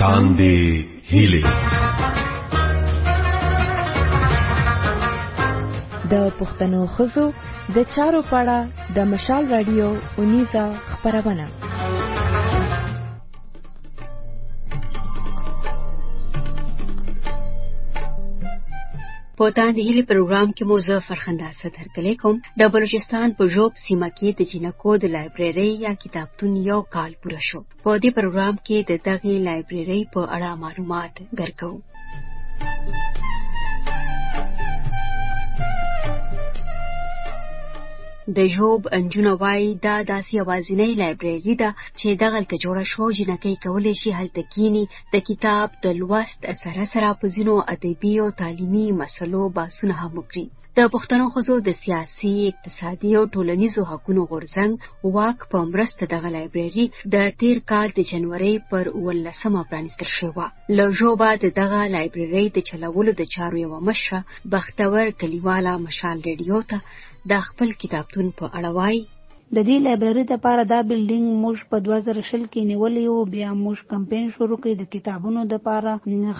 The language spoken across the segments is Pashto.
تاندې هیلې د پښتنو خزو د چارو پاړه د مشال رادیو اونیزه خبرونه په تاند هیلي پروګرام کې مو زه فرخنده صدر کلی کوم د بلوچستان په ژوب سیمه کې د جنکو د لایبرری یا کتابتون یو کال پوره شو په دې پروګرام کې د دغې لایبررۍ په اړه معلومات درکو د ژوب انجونه وای دا داسې اوازینۍ لایبرري ده چې دغلته جوړه شو جنکۍ کولی شي هلته کینی د کتاب د لوست سره سره په ځینو ادبي او تعلیمي مسلو باسونه هم وکړي د پښتنو ښځو د سیاسي، اقتصادي او ټولنیزو حقونو غورځنګ واک په مرسته دغه لایبرري د تیر کال د جنورۍ پر اوولسمه پرانیستل شوې وه. له ژوبه د دغه لایبررۍ د چلولو د چارو یوه مشره بختور کلیواله مشال ریډیو ته د خپل کتابتون په اړه وایي، د دې لایبرري دپاره دا بلډنګ موږ په دوه زره شل کې نیولی وو، بیا موږ کمپین شروع کړ، د کتابونو دپاره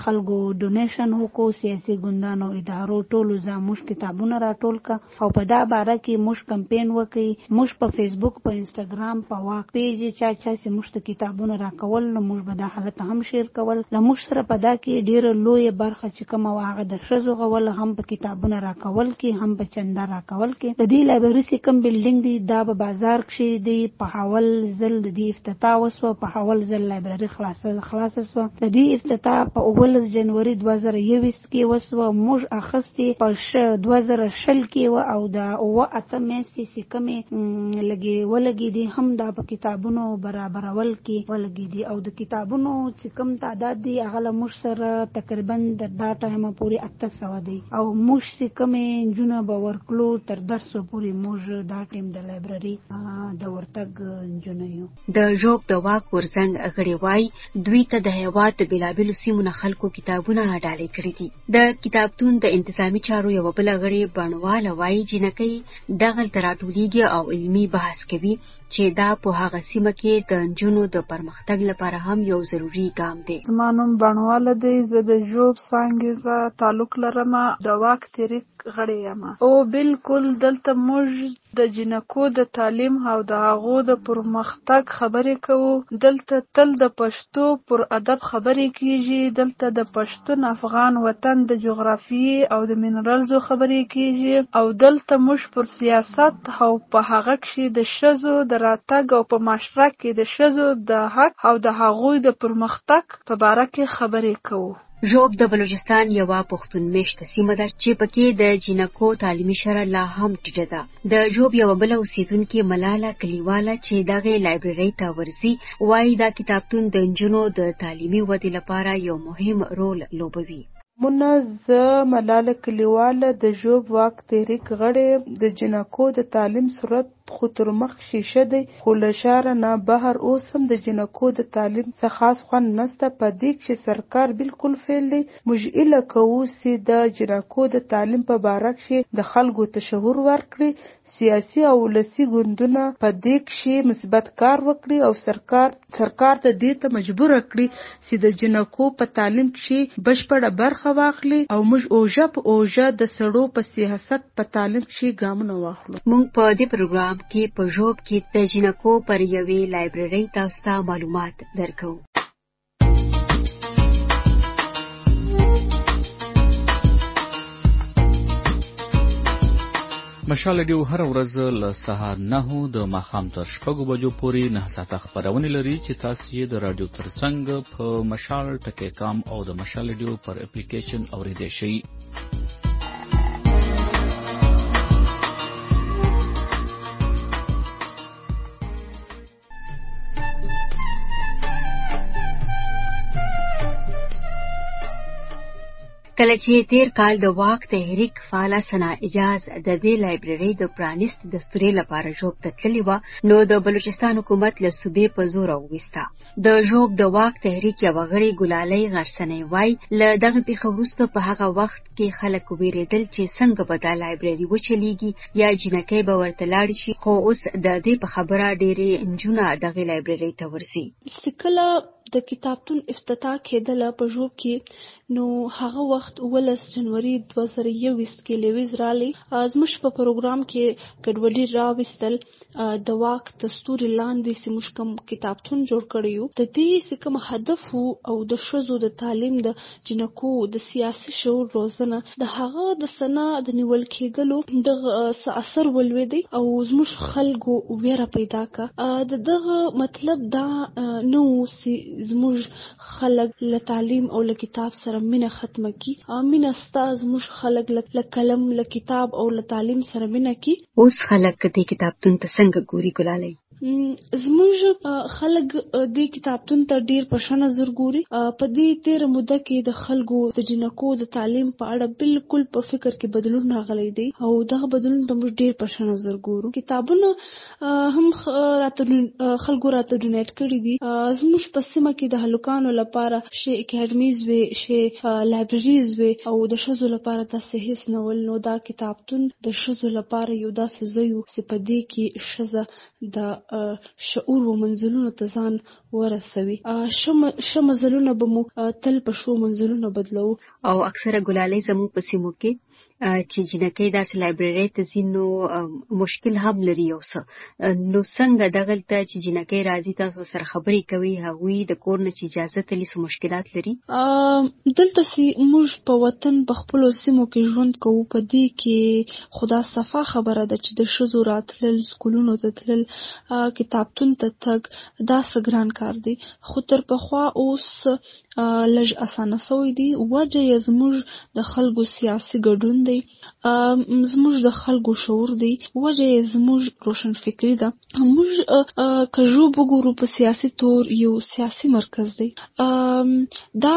خلکو ډونیشن وکړو، سیاسي ګوندانو، ادارو، ټولو ځه موږ کتابونه راټول کړه او په دا باره کې موږ کمپین وکړ، موږ په فیسبوک، په انسټاګرام، په واک پیج چا چا چې موږ ته کتابونه راکول نو موږ به دا هلته هم شیر کول، له موږ سره په دا کې ډیره لویه برخه چې. کومه وه هغه د ښځو غول هم په کتابونه راکول کي هم په چنده راکول کي د دي لایبرري سي کوم بلډنګ دي دا به بازار کښي دي په حول ځل د دي افتتاح وسوه په حول ځل لایبرري خلاصه خلاصه سوه د دي افتتاح په اوولس جنوري دوه زره یوویشت کي وسوه موږ اخستي په ش دوه زره شل کي وه او دا اووه اته میاشتي سي کومي لګي ولګیدي هم دا په کتابونو برابرول کي ولګیدي او د کتابونو کوم تعداد دی هغه له موږ سره تقریبا تر دا ټایمه پورې اته سوه دی او موږ چې کومې نجونې به ورکړو تر درسو پورې موږ دا ټیم د لایبرري د ورتګ نجونې یو. د ژوب د واک غورځنګ غړي وايي، دوی ته د هېواد د بېلابېلو سیمو نه خلکو کتابونه ډالۍ کړي دي. د کتابتون د انتظامي چارو یوه بله غړې بڼواله وايي، جینکۍ دغلته راټولیږي او علمي بحث کوي چې دا په هغه سیمه کې د نجونو د پرمختګ لپاره هم یو ضروري ګام دی. زما نوم بڼواله دی، زه د ژوب سانګیزه تعلق لرم، د واک تحریک غړې یم او بلکل دلته موږ د جینکو د تعلیم او د هغو د پرمختګ خبرې کوو، دلته تل د پښتو څو پر ادب خبرې کېږي، دلته د پښتون افغان وطن د جغرافیې او د مینرلزو خبرې کېږي او دلته موږ پر سیاست او په هغه کښې د ښځو د راتګ او په معاشره کښې د ښځو د حق او د هغوی د پرمختګ په باره کښې خبرې کوو. ژوب د بلوچستان یوه پښتون میشته سیمه ده چې پکې د جینکو تعلیمي شرح لا هم ټیټه ده د ژوب یوه بله اوسېدونکې ملاله کلیواله چې دغې لایبررۍ ته ورځي وایي دا کتابتون د نجونو د تعلیمي ودې لپاره یو مهم رول لوبوي مونه زه ملاله کلیواله د ژوب واک تحریک غړې د جینکو د تعلیم صورت خو تر مخ شیشه دی خو له ښاره نه بهر اوس هم د جینکو د تعلیم څه خاص خوند نشته په دی کښې سرکار بلکل فیل دی موږ هیله کوو سی د جینکو د تعلیم په باره کښې د خلکو تشهور ورکړی سیاسی او ولسی ګوندونه په دی کښې مثبت کار وکړی او سرکار سرکار ته دې ته مجبور کړي چې د جنکو په تعلیم کښې بشپړه برخه واخلي او موږ اوژه په اوژه د سړو په سیاست په تعلیم کښې ګامونه واخلو. موږ په دې پروګرام کښې په ژوب کښې د جنکو پر یوې لایبررۍ تاسو ته معلومات درکوو. مشال رېډیو هره ورځ له سهار نهو د ماښام تر شپږو بجو پورې نه ساعته خپرونې لري چې تاسو یې د رادیو ترڅنګ په مشال ټکی کام او د مشال رېډیو پر اپلیکیشن اورېدای شئ. کله چې تیر کال د واک تحریک فعاله سنا اجاز د دې لایبررۍ د پرانیست دستورې لپاره ژوب ته تللې وه نو د بلوچستان حکومت له صوبې په زور وویسته د ژوب د واک تحریک یوه غړې ګلالۍ غرسنۍ وای له دغه پیښه وروسته په هغه وخت کې خلک ویریدل چې څنګه به دا لایبرري وچلیږي یا جنکۍ به ورته لاړ شي خو اوس د دې په خبره ډېرې نجونه دغه لایبرري ته ورځي چې کله د کتابتون افتتاح کېدله په ژوب کې نو هغه وخت 19 جنوري 2021 کې لویز رالی زموږ په پروګرام کې ګډوډي راوستل د واک د ستوري لاندې چې موږ کوم کتابتون جوړ کړی یو د دې چې کوم هدف او د ښځو د تعلیم د جنکو د سیاسي شعور روزنه د هغه د سنا د نیول کېدلو دغه څه اثر ولوېدی او زموږ خلکو وېره پیدا کړه د دغه مطلب دا نه و چې زموږ خلک له تعلیم او له کتاب سره مینه ختمه کړي مینه شته زموږ خلک له قلم له کتاب او له تعلیم سره مینه کړي اوس خلک دې کتابتون ته څنګه ګوري ګلالۍ زموږ خلک دې کتابتون ته ډیر په ښه نظر ګوري په دې تیر موده کې د خلکو د جنکو د تعلیم په اړه بالکل په فکر کې بدلون راغلی دی او دغه بدلون ته موږ ډیر په ښه نظر ګورو کتابونه هم راته خلکو راته ډونیټ کړي دي زموږ په سیمه کې د هلکانو لپاره شي اکیډمیز وي شي لایبرریز وي او د ښځو لپاره داسې هیڅ نه ول نو دا کتاب پښتون د ښځو لپاره یو داسې ځای و چې په دې کې ښځه د شعور و منزلونو ته ځان ورسوي. ښه مزلونه به مو تل په ښو منزلونو بدلوو. او اکثره ګلالۍ زموږ په سیمو کې چې جینکۍ داسې لایبررۍ ته ځي نو مشکل هم لري یو څه. نو څنګه دغلته چې جنکۍ راځي تاسو سره خبرې کوي هغوی د کور نه چې اجازه تلي څه مشکلات لري دلته سي موږ په وطن په خپل سیمو کې ژوند کوو په دې کې خدا صفا خبره ده چې د شزو راتلل سکولونو ته تلل کتابتون ته تګ دا سګران کار دی خو تر پخوا اوس لږ اسانه سوی دی وجه یې زموږ د خلکو سیاسي ګډون دی زموږ د خلکو شعور دی وجه یې زموږ روشنفکري ده موږ که ژوب وګورو په سیاسي تور یو سیاسي مرکز دی دا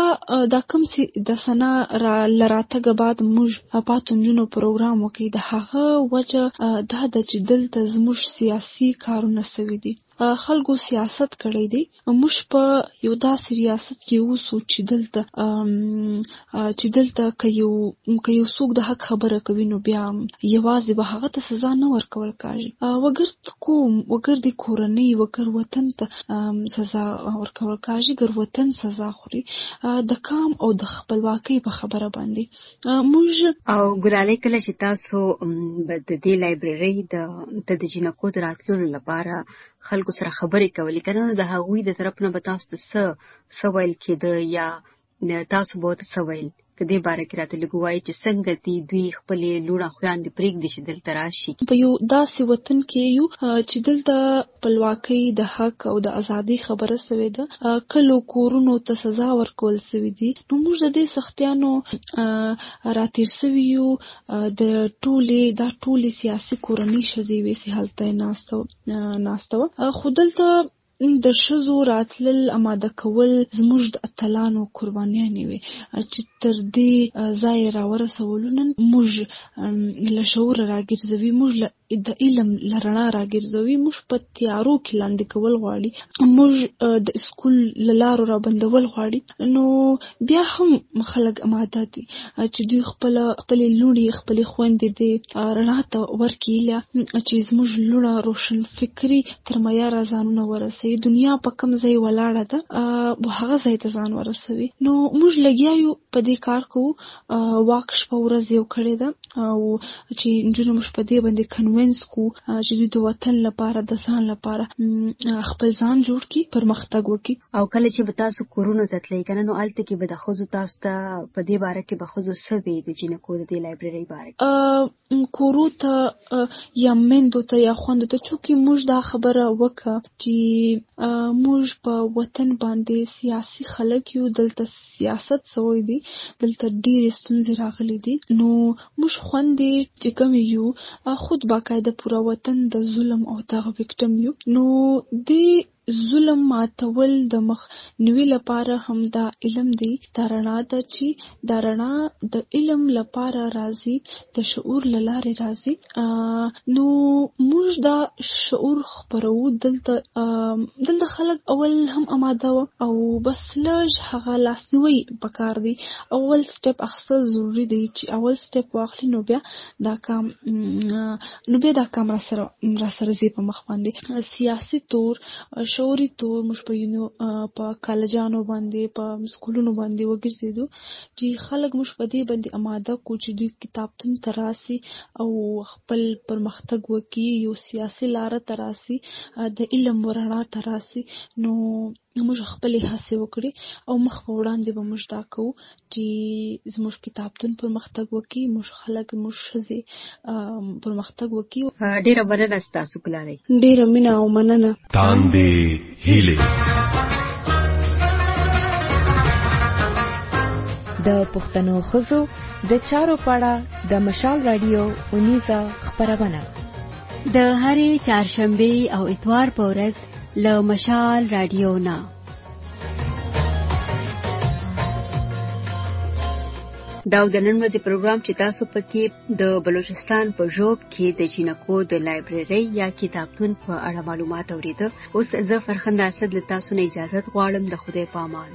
دا کوم چې د سنا را لراتګه بعد موږ پاتو نجونو پروګرام وکړي د هغه وجه دا ده چې دلته زموږ سیاسي کارونه سوي دي خلکو سیاست کړی دی موږ په یو داسې ریاست کې اوسو چې دلته چې دلته که یو که یو څوک د حق خبره کوي نو بیا یوازې به هغه ته سزا نه ورکول کاږي وګر کوم وګر د کورنۍ وګر وطن ته سزا ورکول کاږي ګر وطن سزا خوري د کام او د خپلواکۍ په خبره باندې موږ او ګلالۍ کله چې تاسو به د دې لایبررۍ د ته د جینکو د راتللو لپاره خلکو سره خبرې کولې که نه نو د هغوی د طرف نه به تاسو ته څه څه ویل کېده یا تاسو به ورته څه ویل که دې باره کې راته لږ ووایي چې څنګه دي دوی خپلې لوڼه خویندې پرېږدي چې دلته راشي په یو داسې وطن کې یو چې دلته خپلواکۍ، د حق او د ازادۍ خبره سوې ده، کلو کورونو ته سزا ورکول سوي دي، نو موږ د دې سختیانو راتېر سوي یو، د ټولي، دا ټولي سیاسي کورنۍ ښځي یوې سیحل ته ناسته وه، خو دلته د ښځو راتلل، اماده کول زموږ د اتلانو قربانیاني وې، چي تر دې ځایه راورسولو، نن موږ له شعوره راګرځوي، موږ له. چې د علم له رڼا راګرځوي، موږ په تیارو کې لاندې کول غواړي، موږ د سکول له لارو رابندول غواړي، نو بیا هم خلک اماده دي چې دوی خپلې لوڼې، خپلې خویندې دې رڼا ته ورکړي، ایله چې زموږ لوڼه روشنفکري تر معیاره ځانونه ورسوي، دنیا په کوم ځای ولاړه ده، هغه ځای ته ځان ورسوي، نو موږ لګیا یو، په دې کار کوو. واک شپه ورځ یو کړې ده او چې نجونو موږ په دې باندې کنوینس کو چې دوی د وطن لپاره د ځان لپاره خپل ځان جوړ کړي پرمختګ وکړي او کله چې به تاسو کورونو ته تلئ کنه نو هلته کې به د ښځو تاسو ته په دې باره کې به ښځو څه وي د جینکو د دې لایبررۍ باره کې کورو ته یا میندو ته یا خوندو ته چونکې موږ دا خبره وکړه چې موږ په وطن باندې سیاسي خلک یو دلته سیاست سوی دی دلته ډېرې ستونزې راغلي دي نو موږ خوندې چې کوم یو خود باقاعده پوره وطن د ظلم او دغه وکټم یو نو دې ظلم ماتول د مخ نوي لپاره هم دا علم دی، دا رڼا ده چي دا رڼا د علم له پاره راځي، د شعور له لاري راځي، نو موږ دا شعور خپروو، دلته دلته خلک اول هم اماده وه او بس لږ هغه لاسنیوی په کار دی، اول سټیپ اخیستل ضروري دی، چي اول سټیپ واخلي نو بیا دا کام نو بیا دا کام راسره راسره ځې په مخ باندې سیاسي تور شعوري تور موږ په یونو په کالجانو باندې په سکولونو باندې وګرځېدو چې خلک موږ په دې باندې اماده کو چې دوی کتابتون ته راسي او خپل پرمختګ وکړي یو سیاسي لاره ته راسي د علم ورڼا ته راسي نو نو موږ خپلې هڅې وکړي او مخ په وړاندې به موږ دا کوو چې زموږ کتابتون پرمختګ وکړي، موږ خلک، موږ ښځې پرمختګ وکړي. ډېره مننه ستاسو ګلالۍ. ډېره مینه او مننه. تاندې هیلې. د پښتنو ښځو د چارو په اړه د مشال رادیو اونیزه خپرونه د هرې چهارشنبې او اتوار په ورځ له مشال رادیو نه دا د نن ورځې پروګرام چې تاسو پکې د بلوچستان په ژوب کې د جینکو د لایبرری یا کتابتون په اړه معلومات اوریده اوس زه فرخنده اسد له تاسو نه اجازه غواړم د خوده پامان